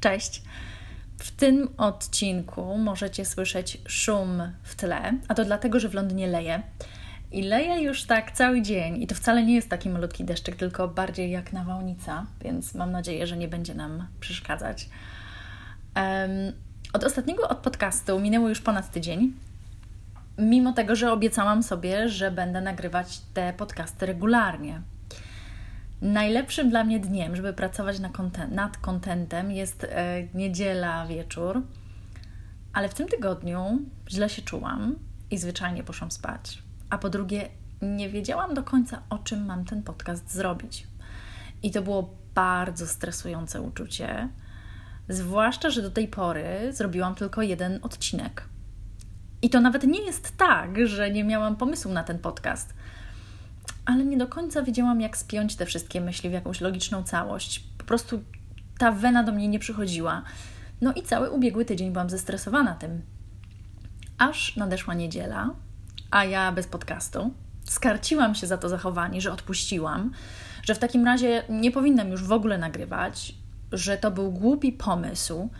Cześć! W tym odcinku możecie słyszeć szum w tle, a to dlatego, że w Londynie leje. I leje już tak cały dzień, i to wcale nie jest taki malutki deszczyk, tylko bardziej jak nawałnica, więc mam nadzieję, że nie będzie nam przeszkadzać. Um, od ostatniego od podcastu minęło już ponad tydzień. Mimo tego, że obiecałam sobie, że będę nagrywać te podcasty regularnie. Najlepszym dla mnie dniem, żeby pracować na content, nad kontentem, jest e, niedziela wieczór, ale w tym tygodniu źle się czułam i zwyczajnie poszłam spać. A po drugie, nie wiedziałam do końca, o czym mam ten podcast zrobić. I to było bardzo stresujące uczucie, zwłaszcza, że do tej pory zrobiłam tylko jeden odcinek. I to nawet nie jest tak, że nie miałam pomysłu na ten podcast ale nie do końca wiedziałam, jak spiąć te wszystkie myśli w jakąś logiczną całość. Po prostu ta wena do mnie nie przychodziła. No i cały ubiegły tydzień byłam zestresowana tym. Aż nadeszła niedziela, a ja bez podcastu. Skarciłam się za to zachowanie, że odpuściłam, że w takim razie nie powinnam już w ogóle nagrywać, że to był głupi pomysł,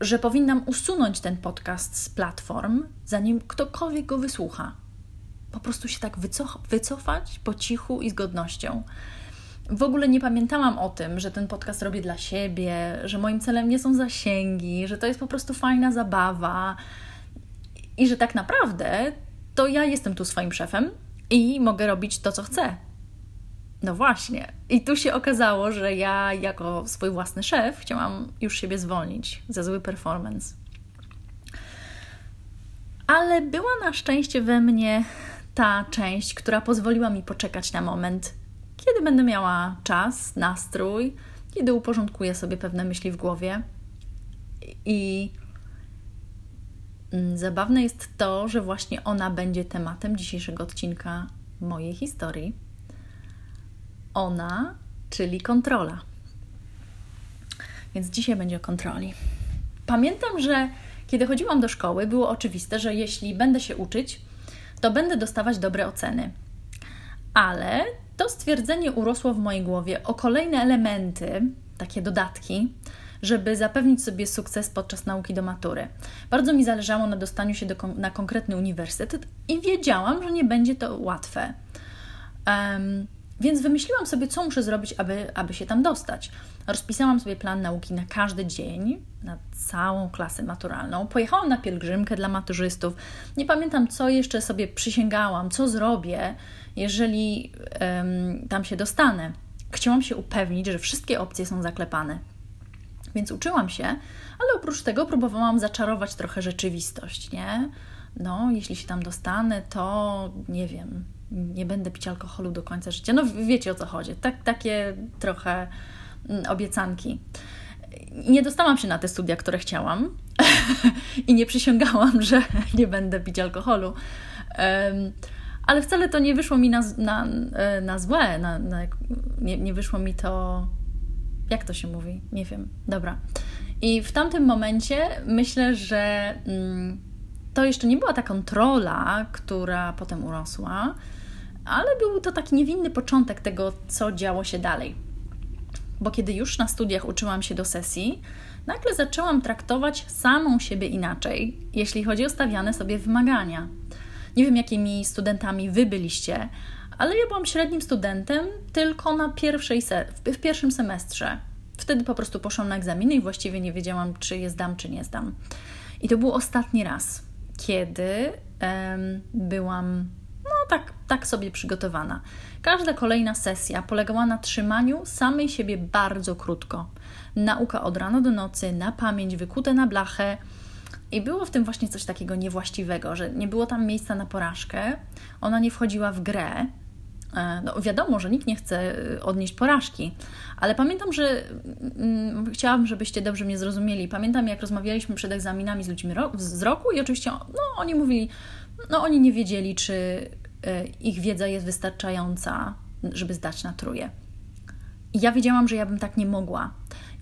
że powinnam usunąć ten podcast z platform, zanim ktokolwiek go wysłucha po prostu się tak wycof wycofać po cichu i z godnością. W ogóle nie pamiętałam o tym, że ten podcast robię dla siebie, że moim celem nie są zasięgi, że to jest po prostu fajna zabawa i że tak naprawdę to ja jestem tu swoim szefem i mogę robić to, co chcę. No właśnie. I tu się okazało, że ja jako swój własny szef chciałam już siebie zwolnić za zły performance. Ale była na szczęście we mnie ta część, która pozwoliła mi poczekać na moment, kiedy będę miała czas, nastrój, kiedy uporządkuję sobie pewne myśli w głowie. I mm, zabawne jest to, że właśnie ona będzie tematem dzisiejszego odcinka mojej historii. Ona, czyli kontrola. Więc dzisiaj będzie o kontroli. Pamiętam, że kiedy chodziłam do szkoły, było oczywiste, że jeśli będę się uczyć, to będę dostawać dobre oceny. Ale to stwierdzenie urosło w mojej głowie o kolejne elementy, takie dodatki, żeby zapewnić sobie sukces podczas nauki do matury. Bardzo mi zależało na dostaniu się do, na konkretny uniwersytet i wiedziałam, że nie będzie to łatwe. Um, więc wymyśliłam sobie, co muszę zrobić, aby, aby się tam dostać. Rozpisałam sobie plan nauki na każdy dzień, na całą klasę maturalną. Pojechałam na pielgrzymkę dla maturzystów. Nie pamiętam, co jeszcze sobie przysięgałam, co zrobię, jeżeli um, tam się dostanę. Chciałam się upewnić, że wszystkie opcje są zaklepane. Więc uczyłam się, ale oprócz tego próbowałam zaczarować trochę rzeczywistość, nie? No, jeśli się tam dostanę, to nie wiem, nie będę pić alkoholu do końca życia. No wiecie o co chodzi. Tak, takie trochę mm, obiecanki. Nie dostałam się na te studia, które chciałam i nie przysięgałam, że nie będę pić alkoholu. Ale wcale to nie wyszło mi na, na, na złe, na, na, nie, nie wyszło mi to. Jak to się mówi? Nie wiem. Dobra. I w tamtym momencie myślę, że mm, to jeszcze nie była ta kontrola, która potem urosła, ale był to taki niewinny początek tego, co działo się dalej. Bo kiedy już na studiach uczyłam się do sesji, nagle zaczęłam traktować samą siebie inaczej, jeśli chodzi o stawiane sobie wymagania. Nie wiem, jakimi studentami wy byliście, ale ja byłam średnim studentem tylko na pierwszej w pierwszym semestrze. Wtedy po prostu poszłam na egzaminy i właściwie nie wiedziałam, czy je zdam, czy nie zdam. I to był ostatni raz, kiedy um, byłam tak, tak sobie przygotowana. Każda kolejna sesja polegała na trzymaniu samej siebie bardzo krótko. Nauka od rana do nocy, na pamięć, wykute na blachę. I było w tym właśnie coś takiego niewłaściwego, że nie było tam miejsca na porażkę, ona nie wchodziła w grę. E, no, wiadomo, że nikt nie chce y, odnieść porażki, ale pamiętam, że mm, chciałam, żebyście dobrze mnie zrozumieli. Pamiętam, jak rozmawialiśmy przed egzaminami z ludźmi ro z roku, i oczywiście no, oni mówili, no oni nie wiedzieli, czy e, ich wiedza jest wystarczająca, żeby zdać na truje. I ja wiedziałam, że ja bym tak nie mogła.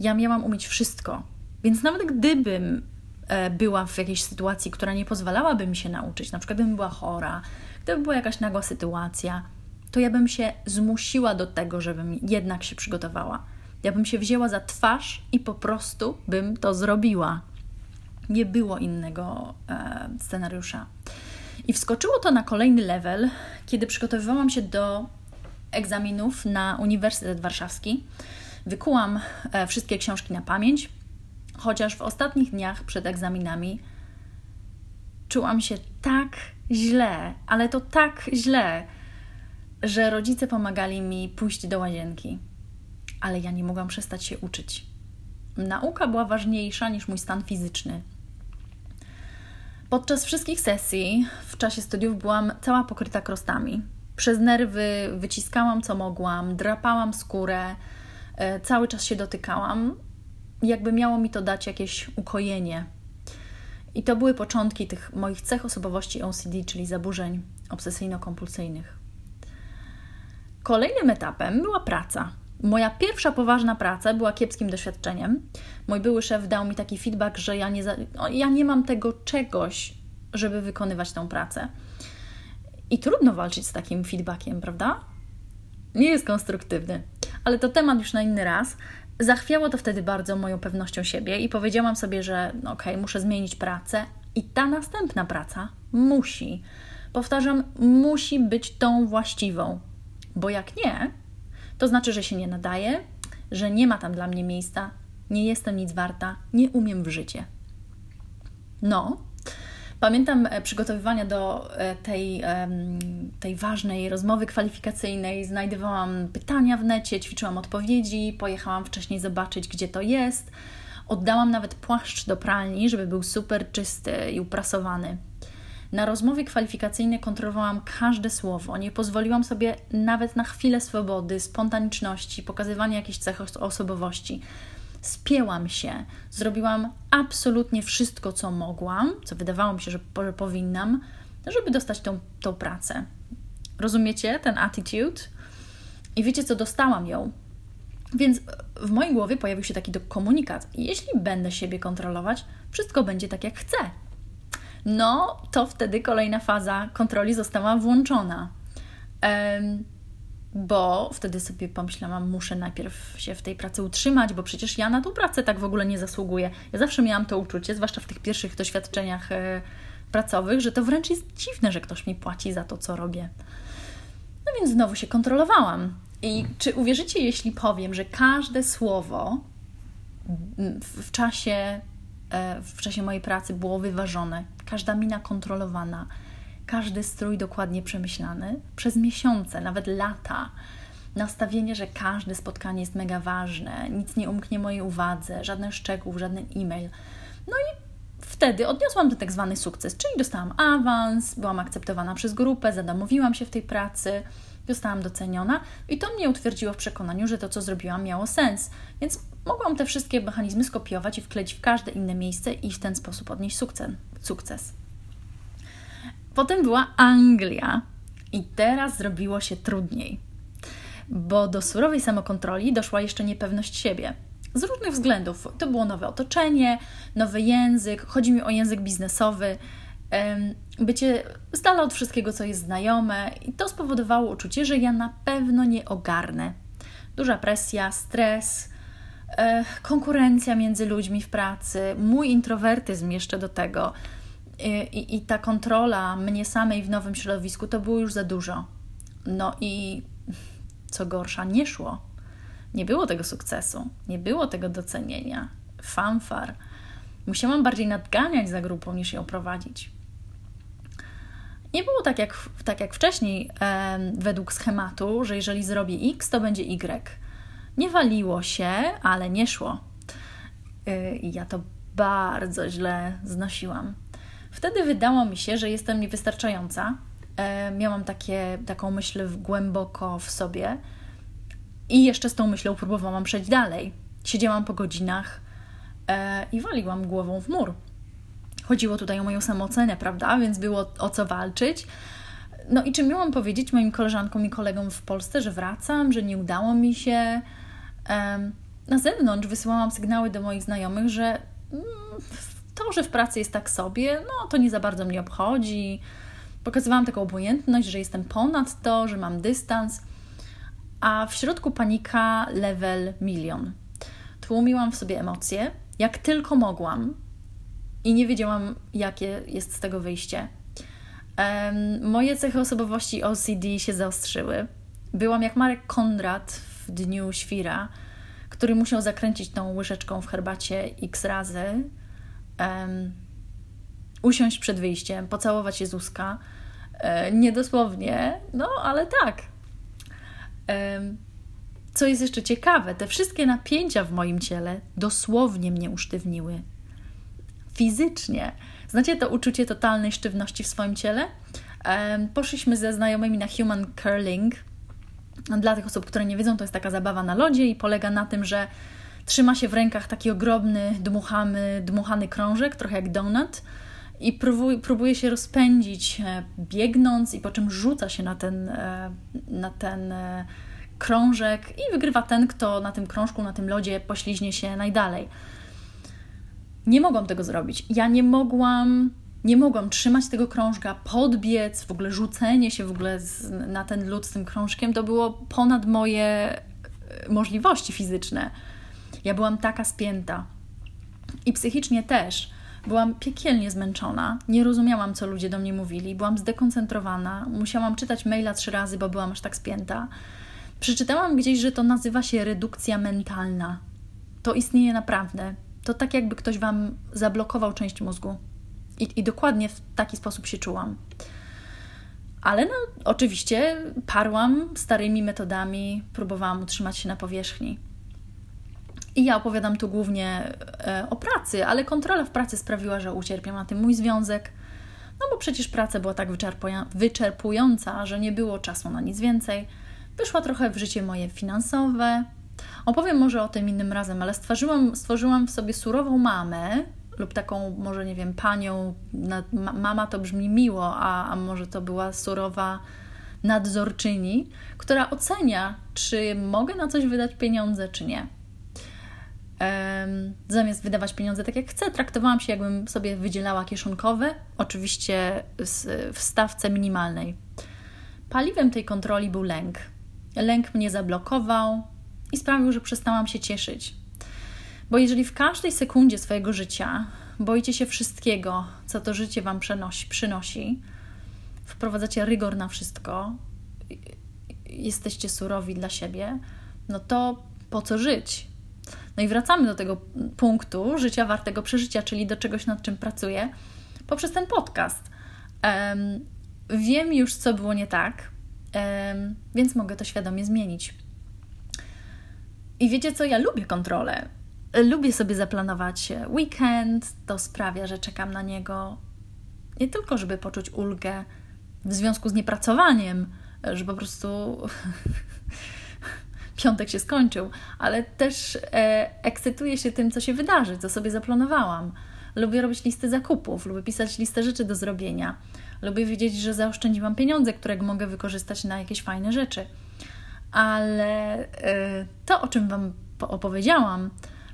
Ja miałam umieć wszystko. Więc nawet gdybym e, była w jakiejś sytuacji, która nie pozwalałaby mi się nauczyć, na przykład gdybym była chora, gdyby była jakaś nagła sytuacja, to ja bym się zmusiła do tego, żebym jednak się przygotowała. Ja bym się wzięła za twarz i po prostu bym to zrobiła. Nie było innego e, scenariusza. I wskoczyło to na kolejny level, kiedy przygotowywałam się do egzaminów na Uniwersytet Warszawski. Wykułam e, wszystkie książki na pamięć, chociaż w ostatnich dniach przed egzaminami czułam się tak źle, ale to tak źle, że rodzice pomagali mi pójść do łazienki, ale ja nie mogłam przestać się uczyć. Nauka była ważniejsza niż mój stan fizyczny. Podczas wszystkich sesji w czasie studiów byłam cała pokryta krostami. Przez nerwy wyciskałam co mogłam, drapałam skórę, e, cały czas się dotykałam, jakby miało mi to dać jakieś ukojenie. I to były początki tych moich cech osobowości OCD, czyli zaburzeń obsesyjno-kompulsyjnych. Kolejnym etapem była praca. Moja pierwsza poważna praca była kiepskim doświadczeniem. Mój były szef dał mi taki feedback, że ja nie, za, ja nie mam tego czegoś, żeby wykonywać tą pracę. I trudno walczyć z takim feedbackiem, prawda? Nie jest konstruktywny. Ale to temat już na inny raz. Zachwiało to wtedy bardzo moją pewnością siebie i powiedziałam sobie, że no okej, okay, muszę zmienić pracę i ta następna praca musi, powtarzam, musi być tą właściwą, bo jak nie, to znaczy, że się nie nadaje, że nie ma tam dla mnie miejsca, nie jestem nic warta, nie umiem w życie. No, pamiętam e, przygotowywania do e, tej, tej ważnej rozmowy kwalifikacyjnej. Znajdowałam pytania w necie, ćwiczyłam odpowiedzi, pojechałam wcześniej zobaczyć, gdzie to jest. Oddałam nawet płaszcz do pralni, żeby był super czysty i uprasowany. Na rozmowie kwalifikacyjnej kontrolowałam każde słowo. Nie pozwoliłam sobie nawet na chwilę swobody, spontaniczności, pokazywania jakichś cech osobowości. Spięłam się, zrobiłam absolutnie wszystko, co mogłam, co wydawało mi się, że, powinnam, żeby dostać tą, tą pracę. Rozumiecie ten attitude? I wiecie, co dostałam ją. Więc w mojej głowie pojawił się taki komunikat: jeśli będę siebie kontrolować, wszystko będzie tak, jak chcę no to wtedy kolejna faza kontroli została włączona. bo wtedy sobie pomyślałam, muszę najpierw się w tej pracy utrzymać, bo przecież ja na tą pracę tak w ogóle nie zasługuję. Ja zawsze miałam to uczucie, zwłaszcza w tych pierwszych doświadczeniach e, pracowych, że to wręcz jest dziwne, że ktoś mi płaci za to, co robię. No więc znowu się kontrolowałam. I czy uwierzycie, jeśli powiem, że każde słowo w czasie E, w czasie mojej pracy było wyważone, każda mina kontrolowana, każdy strój dokładnie przemyślany przez miesiące, nawet lata. Nastawienie, że każde spotkanie jest mega ważne, nic nie umknie mojej uwadze, żaden szczegół, żaden e-mail. No i wtedy odniosłam ten tak zwany sukces, czyli dostałam awans, byłam akceptowana przez grupę, zadomowiłam się w tej pracy, zostałam doceniona i to mnie utwierdziło w przekonaniu, że to, co zrobiłam, miało sens. Więc mogłam te wszystkie mechanizmy skopiować i wkleić w każde inne miejsce i w ten sposób odnieść sukces. Potem była Anglia i teraz zrobiło się trudniej, bo do surowej samokontroli doszła jeszcze niepewność siebie. Z różnych względów. To było nowe otoczenie, nowy język, chodzi mi o język biznesowy, bycie z dala od wszystkiego, co jest znajome, i to spowodowało uczucie, że ja na pewno nie ogarnę. Duża presja, stres, e, konkurencja między ludźmi w pracy, mój introwertyzm jeszcze do tego. I, I, ta kontrola mnie samej w nowym środowisku to było już za dużo. No i co gorsza, nie szło. Nie było tego sukcesu, nie było tego docenienia, fanfar. Musiałam bardziej nadganiać za grupą niż ją prowadzić. Nie było tak jak, tak jak wcześniej według schematu, że jeżeli zrobię X, to będzie Y. Nie waliło się, ale nie szło. E, I ja to bardzo źle znosiłam. Wtedy wydało mi się, że jestem niewystarczająca. Miałam takie, taką myśl głęboko w sobie i jeszcze z tą myślą próbowałam przejść dalej. Siedziałam po godzinach e, i waliłam głową w mur. Chodziło tutaj o moją samoocenę, prawda? Więc było o co walczyć. No i czy miałam powiedzieć moim koleżankom i kolegom w Polsce, że wracam, że nie udało mi się? Na zewnątrz wysyłałam sygnały do moich znajomych, że mm, to, że w pracy jest tak sobie, no to nie za bardzo mnie obchodzi. Pokazywałam taką obojętność, że jestem ponad to, że mam dystans, a w środku panika level milion tłumiłam w sobie emocje, jak tylko mogłam, i nie wiedziałam, jakie jest z tego wyjście. Um, moje cechy osobowości OCD się zaostrzyły. Byłam jak Marek Konrad w dniu świra, który musiał zakręcić tą łyżeczką w herbacie x razy, um, usiąść przed wyjściem, pocałować Jezuska. E, niedosłownie, no ale tak. Um, co jest jeszcze ciekawe, te wszystkie napięcia w moim ciele dosłownie mnie usztywniły. Fizycznie. Znacie to uczucie totalnej sztywności w swoim ciele? Poszliśmy ze znajomymi na human curling. Dla tych osób, które nie wiedzą, to jest taka zabawa na lodzie i polega na tym, że trzyma się w rękach taki ogromny, dmuchany, dmuchany krążek, trochę jak donut i próbuje, próbuje się rozpędzić e, biegnąc i po czym rzuca się na ten, e, na ten e, krążek i wygrywa ten, kto na tym krążku, na tym lodzie pośliźnie się najdalej. Nie mogłam tego zrobić. Ja nie mogłam, nie mogłam trzymać tego krążka, podbiec, w ogóle rzucenie się w ogóle z, na ten lód z tym krążkiem, to było ponad moje e, możliwości fizyczne. Ja byłam taka spięta. I psychicznie też. Byłam piekielnie zmęczona, nie rozumiałam, co ludzie do mnie mówili, byłam zdekoncentrowana, musiałam czytać maila trzy razy, bo byłam aż tak spięta. Przeczytałam gdzieś, że to nazywa się redukcja mentalna. To istnieje naprawdę to tak jakby ktoś Wam zablokował część mózgu. I, I, dokładnie w taki sposób się czułam. Ale no, oczywiście parłam starymi metodami, próbowałam utrzymać się na powierzchni. I ja opowiadam tu głównie e, o pracy, ale kontrola w pracy sprawiła, że ucierpiał na tym mój związek. No bo przecież praca była tak wyczerpująca, że nie było czasu na nic więcej. Wyszła trochę w życie moje finansowe, Opowiem może o tym innym razem, ale stworzyłam, stworzyłam w sobie surową mamę lub taką, może nie wiem, panią, mama to brzmi miło, a, a może to była surowa nadzorczyni, która ocenia, czy mogę na coś wydać pieniądze, czy nie. Zamiast wydawać pieniądze tak jak chcę, traktowałam się, jakbym sobie wydzielała kieszonkowe, oczywiście w stawce minimalnej. Paliwem tej kontroli był lęk. Lęk mnie zablokował, i sprawił, że przestałam się cieszyć. Bo jeżeli w każdej sekundzie swojego życia boicie się wszystkiego, co to życie Wam przenosi, przynosi, wprowadzacie rygor na wszystko, jesteście surowi dla siebie, no to po co żyć? No i wracamy do tego punktu życia wartego przeżycia, czyli do czegoś, nad czym pracuję, poprzez ten podcast. Um, wiem już, co było nie tak, um, więc mogę to świadomie zmienić. I wiecie co, ja lubię kontrolę. Lubię sobie zaplanować weekend, to sprawia, że czekam na niego nie tylko, żeby poczuć ulgę w związku z niepracowaniem, że po prostu piątek się skończył, ale też e, ekscytuję się tym, co się wydarzy, co sobie zaplanowałam. Lubię robić listy zakupów, lubię pisać listę rzeczy do zrobienia. Lubię wiedzieć, że zaoszczędziłam pieniądze, które mogę wykorzystać na jakieś fajne rzeczy ale y, to, o czym Wam opowiedziałam,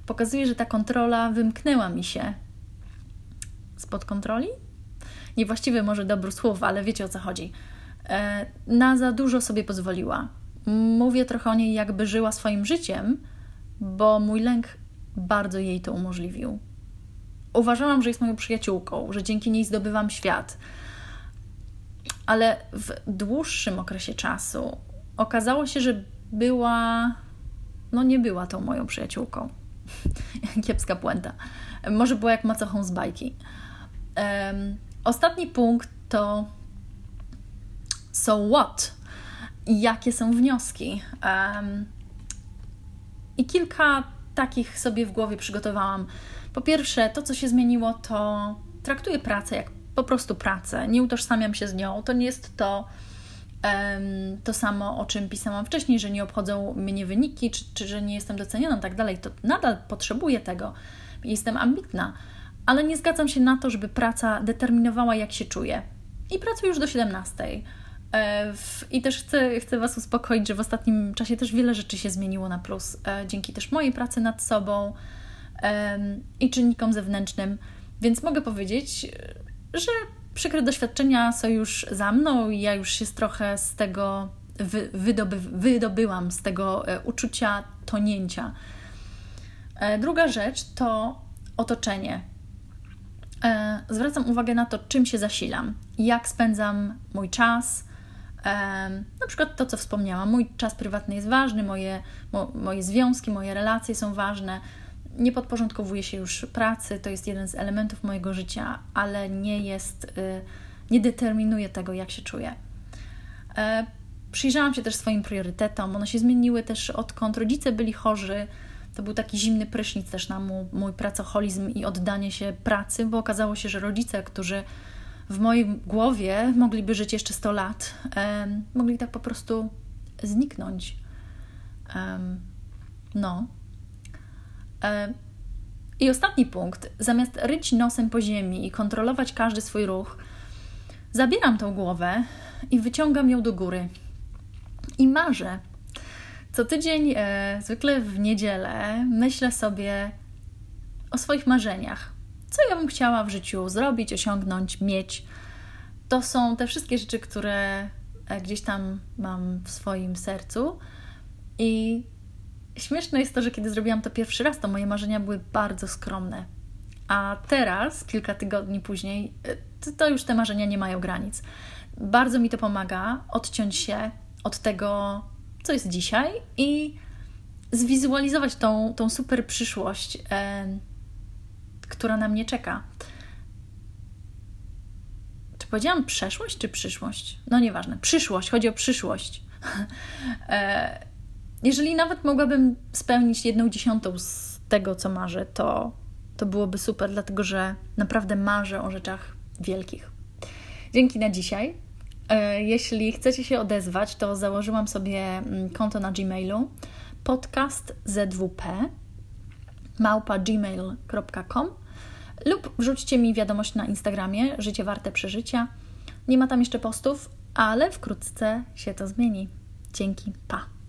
pokazuje, że ta kontrola wymknęła mi się spod kontroli. Niewłaściwy może dobór słów, ale wiecie o co chodzi. E, na za dużo sobie pozwoliła. Mówię trochę o niej, jakby żyła swoim życiem, bo mój lęk bardzo jej to umożliwił. Uważałam, że jest moją przyjaciółką, że dzięki niej zdobywam świat. Ale w dłuższym okresie czasu okazało się, że była, no nie była tą moją przyjaciółką. Kiepska puenta. Może była jak macochą z bajki. Um, ostatni punkt to so what? Jakie są wnioski? Um, I kilka takich sobie w głowie przygotowałam. Po pierwsze, to co się zmieniło, to traktuję pracę jak po prostu pracę. Nie utożsamiam się z nią. To nie jest to, to samo, o czym pisałam wcześniej, że nie obchodzą mnie wyniki, czy, czy że nie jestem doceniona, tak dalej, to nadal potrzebuję tego. Jestem ambitna, ale nie zgadzam się na to, żeby praca determinowała, jak się czuję. I pracuję już do 17. E, I też chcę, chcę Was uspokoić, że w ostatnim czasie też wiele rzeczy się zmieniło na plus, e, dzięki też mojej pracy nad sobą i czynnikom zewnętrznym, więc mogę powiedzieć, że przykre doświadczenia są już za mną i ja już się trochę z tego wy, wydoby, wydobyłam, z tego e, uczucia tonięcia. E, druga rzecz to otoczenie. E, zwracam uwagę na to, czym się zasilam, jak spędzam mój czas. Na przykład to, co wspomniałam, mój czas prywatny jest ważny, moje, mo, moje związki, moje relacje są ważne. Nie podporządkowuję się już pracy, to jest jeden z elementów mojego życia, ale nie jest, y, nie determinuje tego, jak się czuję. E, przyjrzałam się też swoim priorytetom, one się zmieniły też odkąd rodzice byli chorzy to był taki zimny prysznic też na mój, mój pracoholizm i oddanie się pracy, bo okazało się, że rodzice, którzy w mojej głowie mogliby żyć jeszcze 100 lat, um, mogli tak po prostu zniknąć. Um, no. Um, I ostatni punkt. Zamiast ryć nosem po ziemi i kontrolować każdy swój ruch, zabieram tą głowę i wyciągam ją do góry. I marzę, co tydzień, e, zwykle w niedzielę, myślę sobie o swoich marzeniach. Co ja bym chciała w życiu zrobić, osiągnąć, mieć. To są te wszystkie rzeczy, które e, gdzieś tam mam w swoim sercu. I śmieszne jest to, że kiedy zrobiłam to pierwszy raz, to moje marzenia były bardzo skromne. A teraz, kilka tygodni później, to, to już te marzenia nie mają granic. Bardzo mi to pomaga odciąć się od tego, co jest dzisiaj i zwizualizować tą, tą super przyszłość, e, która na mnie czeka. Czy powiedziałam przeszłość czy przyszłość? No nieważne. Przyszłość, chodzi o przyszłość. e, jeżeli nawet mogłabym spełnić jedną dziesiątą z tego, co marzę, to, to byłoby super, dlatego że naprawdę marzę o rzeczach wielkich. Dzięki na dzisiaj. E, jeśli chcecie się odezwać, to założyłam sobie mm, konto na Gmailu podcast zwp lub wrzućcie mi wiadomość na Instagramie Życie Warte Przeżycia. Nie ma tam jeszcze postów, ale wkrótce się to zmieni. Dzięki, pa!